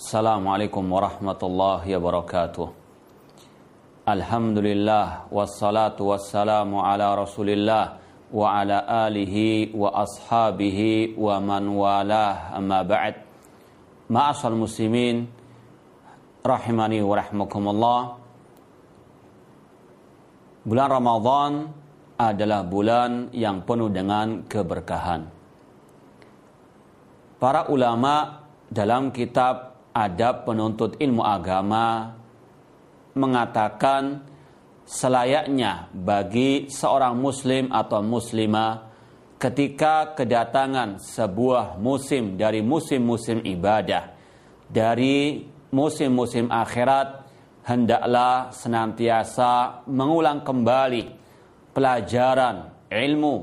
Assalamualaikum warahmatullahi wabarakatuh. Alhamdulillah wassalatu wassalamu ala Rasulillah wa ala alihi wa ashabihi wa man walah amma ba'd. Ma'asal muslimin rahimani wa rahmakumullah. Bulan Ramadan adalah bulan yang penuh dengan keberkahan. Para ulama dalam kitab Adab Penuntut Ilmu Agama mengatakan selayaknya bagi seorang muslim atau muslimah ketika kedatangan sebuah musim dari musim-musim ibadah dari musim-musim akhirat hendaklah senantiasa mengulang kembali pelajaran ilmu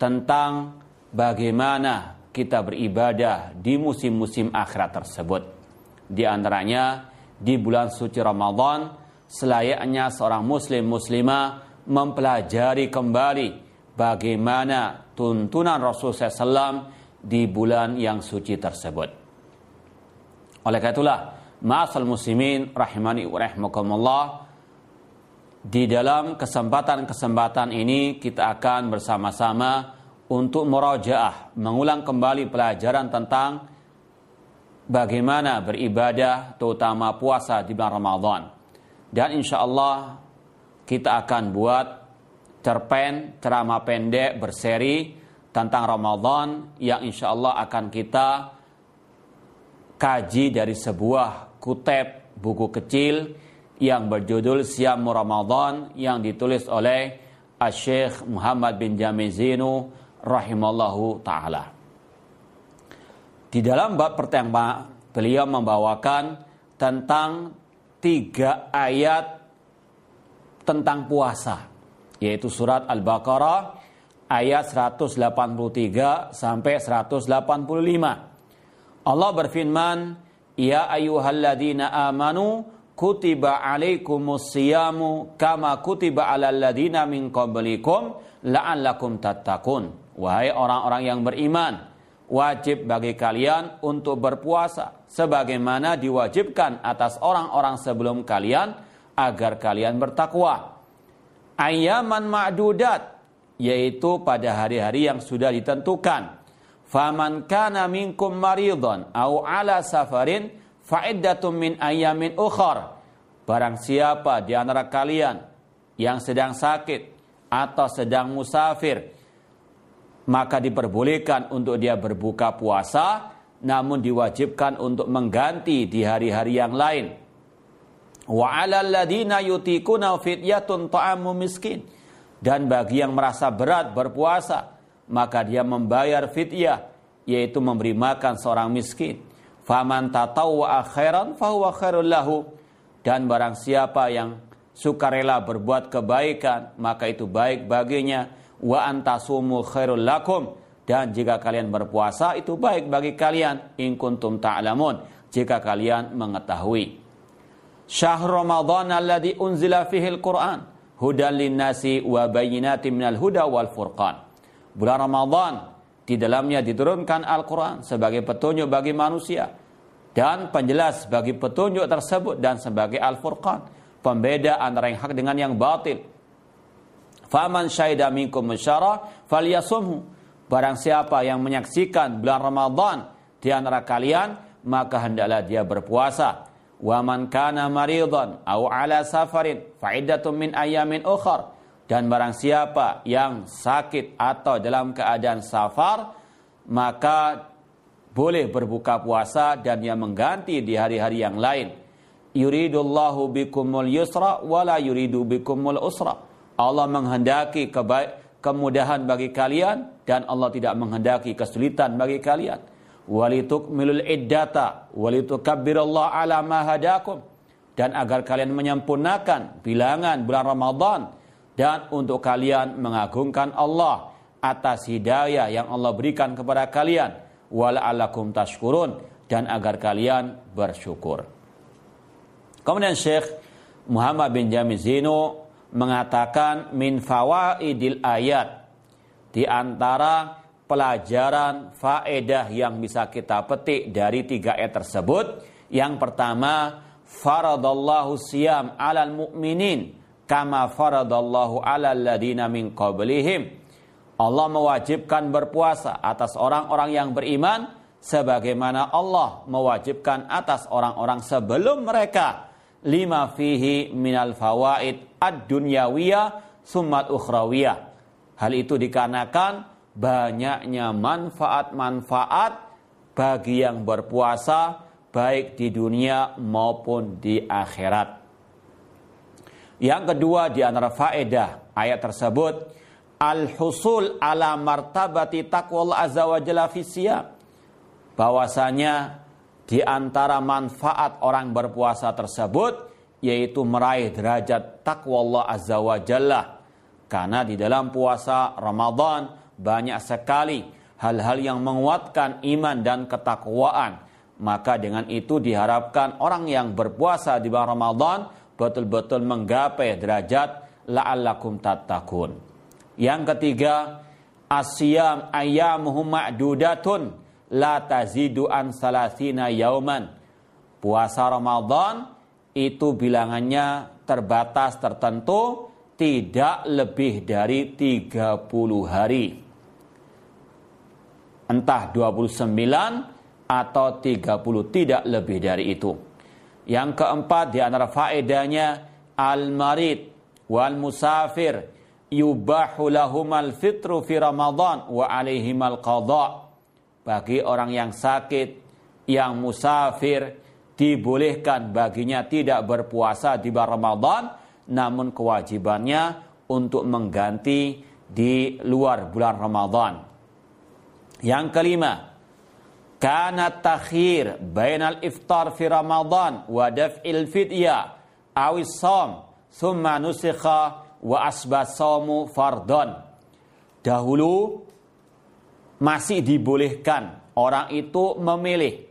tentang bagaimana kita beribadah di musim-musim akhirat tersebut. Di antaranya di bulan suci Ramadan selayaknya seorang muslim muslimah mempelajari kembali bagaimana tuntunan Rasul SAW di bulan yang suci tersebut. Oleh karena itulah, ma'asal muslimin rahimani wa rahimakumullah di dalam kesempatan-kesempatan ini kita akan bersama-sama untuk merajaah, mengulang kembali pelajaran tentang bagaimana beribadah terutama puasa di bulan Ramadan. Dan insya Allah kita akan buat cerpen, ceramah pendek berseri tentang Ramadan yang insya Allah akan kita kaji dari sebuah kutep buku kecil yang berjudul Siam Ramadan yang ditulis oleh Syekh Muhammad bin Jamil Zinu rahimallahu taala. Di dalam bab pertama beliau membawakan tentang tiga ayat tentang puasa yaitu surat Al-Baqarah ayat 183 sampai 185. Allah berfirman, "Ya ayyuhalladzina amanu kutiba alaikumus siyamu kama kutiba alal ladzina min qablikum la'allakum tattaqun." Wahai orang-orang yang beriman, wajib bagi kalian untuk berpuasa sebagaimana diwajibkan atas orang-orang sebelum kalian agar kalian bertakwa. Ayaman ma'dudat yaitu pada hari-hari yang sudah ditentukan. Faman kana minkum maridun au ala safarin fa'iddatum min ayamin ukhar. Barang siapa di antara kalian yang sedang sakit atau sedang musafir, maka diperbolehkan untuk dia berbuka puasa, namun diwajibkan untuk mengganti di hari-hari yang lain. Miskin. Dan bagi yang merasa berat berpuasa, maka dia membayar fidyah, yaitu memberi makan seorang miskin. Faman tatawwa khairan fahuwa lahu. Dan barang siapa yang sukarela berbuat kebaikan, maka itu baik baginya. Wa antasumu khairul lakum. Dan jika kalian berpuasa, itu baik bagi kalian. In kuntum ta'lamun. Jika kalian mengetahui. Syahr Ramadan alladhi unzila fihil Qur'an. Hudan linnasi wa bayinatim minal huda wal furqan. Bulan Ramadan di dalamnya diturunkan Al-Quran sebagai petunjuk bagi manusia dan penjelas bagi petunjuk tersebut dan sebagai Al-Furqan pembeda antara yang hak dengan yang batil faman syahida minkum masyara falyasumhu. Barang siapa yang menyaksikan bulan Ramadan di antara kalian maka hendaklah dia berpuasa. Wa man kana maridan au ala safarin fa'iddatun min ayamin ukhra dan barang siapa yang sakit atau dalam keadaan safar maka boleh berbuka puasa dan dia mengganti di hari-hari yang lain. Yuridullahu bikumul yusra wala yuridu bikumul usra Allah menghendaki kebaik kemudahan bagi kalian dan Allah tidak menghendaki kesulitan bagi kalian. Walitukmilul iddata walitukabbirallah ala ma hadakum. Dan agar kalian menyempurnakan bilangan bulan Ramadan dan untuk kalian mengagungkan Allah atas hidayah yang Allah berikan kepada kalian. Wala'alakum tashkurun. Dan agar kalian bersyukur. Kemudian Syekh Muhammad bin Jamil Zino mengatakan min fawaidil ayat di antara pelajaran faedah yang bisa kita petik dari tiga ayat tersebut Yang pertama, faradallahu siyam alal mu'minin kama faradallahu alal ladina min qablihim. Allah mewajibkan berpuasa atas orang-orang yang beriman sebagaimana Allah mewajibkan atas orang-orang sebelum mereka lima fihi minal fawaid ad-dunyawiyah summat ukhrawiyah. Hal itu dikarenakan banyaknya manfaat-manfaat bagi yang berpuasa baik di dunia maupun di akhirat. Yang kedua di antara faedah ayat tersebut al-husul ala martabati taqwa azza wa jalla bahwasanya di antara manfaat orang berpuasa tersebut yaitu meraih derajat takwa Allah azza wa jalla. Karena di dalam puasa Ramadan banyak sekali hal-hal yang menguatkan iman dan ketakwaan. Maka dengan itu diharapkan orang yang berpuasa di bulan Ramadan betul-betul menggapai derajat la'allakum tattaqun. Yang ketiga, asyam ayyamuhum ma'dudatun la tazidu an salasina yauman. Puasa Ramadan itu bilangannya terbatas tertentu tidak lebih dari 30 hari. Entah 29 atau 30 tidak lebih dari itu. Yang keempat di antara faedahnya al-marid wal musafir yubahu lahumal fitru fi Ramadan wa alaihimal qadha. Bagi orang yang sakit, yang musafir, dibolehkan baginya tidak berpuasa di bulan Ramadan, namun kewajibannya untuk mengganti di luar bulan Ramadan. Yang kelima, kana takhir bainal iftar fi Ramadan wa daf'il fidya awis som summa nusikha wa somu fardon. Dahulu masih dibolehkan orang itu memilih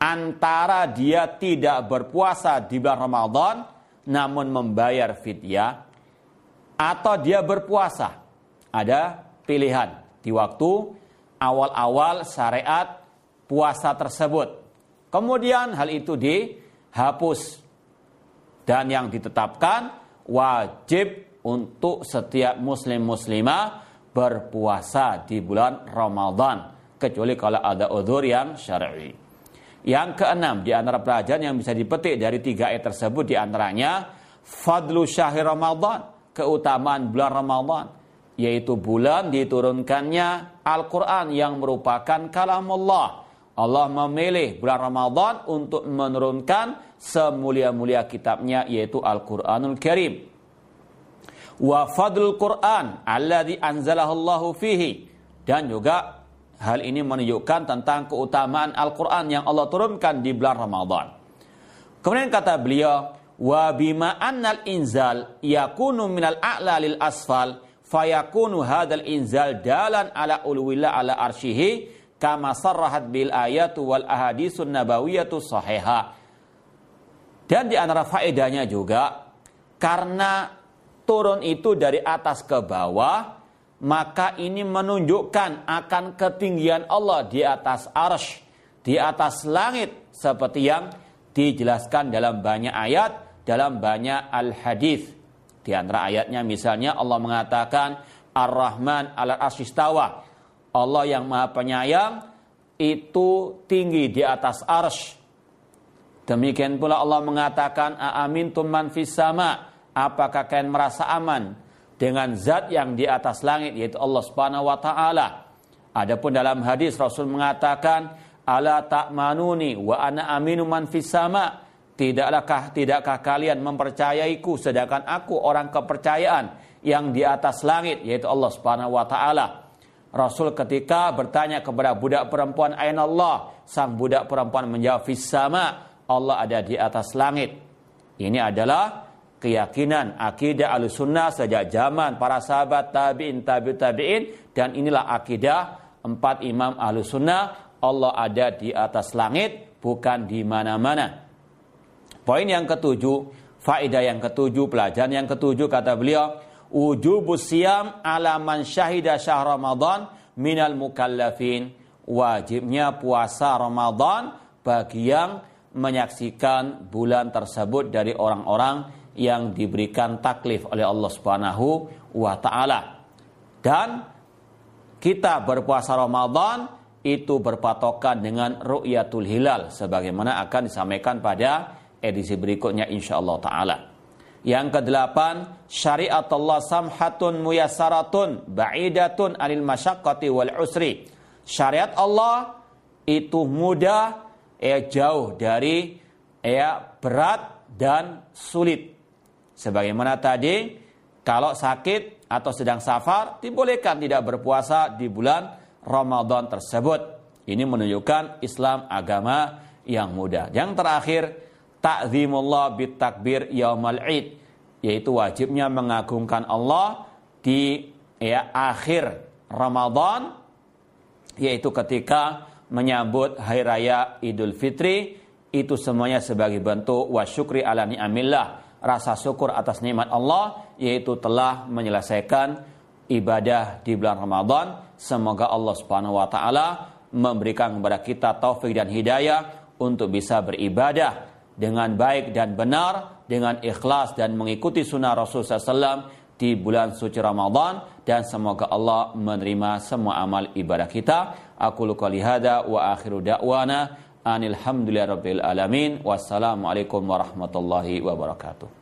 antara dia tidak berpuasa di bulan Ramadan namun membayar fidyah atau dia berpuasa. Ada pilihan di waktu awal-awal syariat puasa tersebut. Kemudian hal itu dihapus dan yang ditetapkan wajib untuk setiap muslim muslimah berpuasa di bulan Ramadan kecuali kalau ada udzur yang syar'i. Yang keenam di antara pelajaran yang bisa dipetik dari tiga ayat tersebut di antaranya fadlu syahir Ramadan, keutamaan bulan Ramadan yaitu bulan diturunkannya Al-Qur'an yang merupakan kalam Allah Allah memilih bulan Ramadan untuk menurunkan semulia-mulia kitabnya yaitu Al-Qur'anul Karim. Wa fadlul Qur'an alladzi anzalahu fihi dan juga hal ini menunjukkan tentang keutamaan Al-Qur'an yang Allah turunkan di bulan Ramadan. Kemudian kata beliau, wa bima annal inzal yakunu minal a'la lil asfal fayakunu hadal inzal dalan ala ulwillah ala arshihi kama sarrahat bil ayatu wal ahadisun nabawiyatu sahiha. Dan di antara faedahnya juga karena turun itu dari atas ke bawah, maka ini menunjukkan akan ketinggian Allah di atas arsh, di atas langit seperti yang dijelaskan dalam banyak ayat, dalam banyak al-hadis. Di antara ayatnya misalnya Allah mengatakan Ar-Rahman ala arsistawa Allah yang maha penyayang itu tinggi di atas arsh. Demikian pula Allah mengatakan, Amin man fis. Apakah kalian merasa aman dengan zat yang di atas langit, yaitu Allah subhanahu wa ta'ala. Adapun dalam hadis Rasul mengatakan, Ala ta'manuni wa ana aminu man fis sama. Tidakkah, kalian mempercayaiku sedangkan aku orang kepercayaan yang di atas langit, yaitu Allah subhanahu wa ta'ala. Rasul ketika bertanya kepada budak perempuan Ain Allah, sang budak perempuan menjawab fis sama, Allah ada di atas langit. Ini adalah keyakinan akidah Ahlussunnah sejak zaman para sahabat tabi'in tabi'ut tabi'in. Dan inilah akidah empat imam Ahlussunnah. Allah ada di atas langit bukan di mana-mana. Poin yang ketujuh, faedah yang ketujuh, pelajaran yang ketujuh kata beliau, wujubus siam ala man syahida syahr Ramadan minal mukallafin. Wajibnya puasa Ramadan bagi yang menyaksikan bulan tersebut dari orang-orang yang diberikan taklif oleh Allah Subhanahu wa taala. Dan kita berpuasa Ramadan itu berpatokan dengan ru'yatul hilal sebagaimana akan disampaikan pada edisi berikutnya insyaallah taala. Yang kedelapan, syariat Allah samhatun muyasaratun ba'idatun anil masyaqqati wal usri. Syariat Allah itu mudah, ya jauh dari ya berat dan sulit. Sebagaimana tadi, kalau sakit atau sedang safar, dibolehkan tidak berpuasa di bulan Ramadan tersebut. Ini menunjukkan Islam agama yang mudah. Yang terakhir, ta'zimullah bitakbir yaumal id yaitu wajibnya mengagungkan Allah di ya akhir Ramadan yaitu ketika menyambut hari raya Idul Fitri itu semuanya sebagai bentuk wasyukri ala ni'amillah rasa syukur atas nikmat Allah yaitu telah menyelesaikan ibadah di bulan Ramadan. Semoga Allah Subhanahu wa taala memberikan kepada kita taufik dan hidayah untuk bisa beribadah dengan baik dan benar, dengan ikhlas dan mengikuti sunnah Rasulullah SAW di bulan suci Ramadan. Dan semoga Allah menerima semua amal ibadah kita. Aku luka lihada wa akhiru da'wana anilhamdulillah rabbil alamin. Wassalamualaikum warahmatullahi wabarakatuh.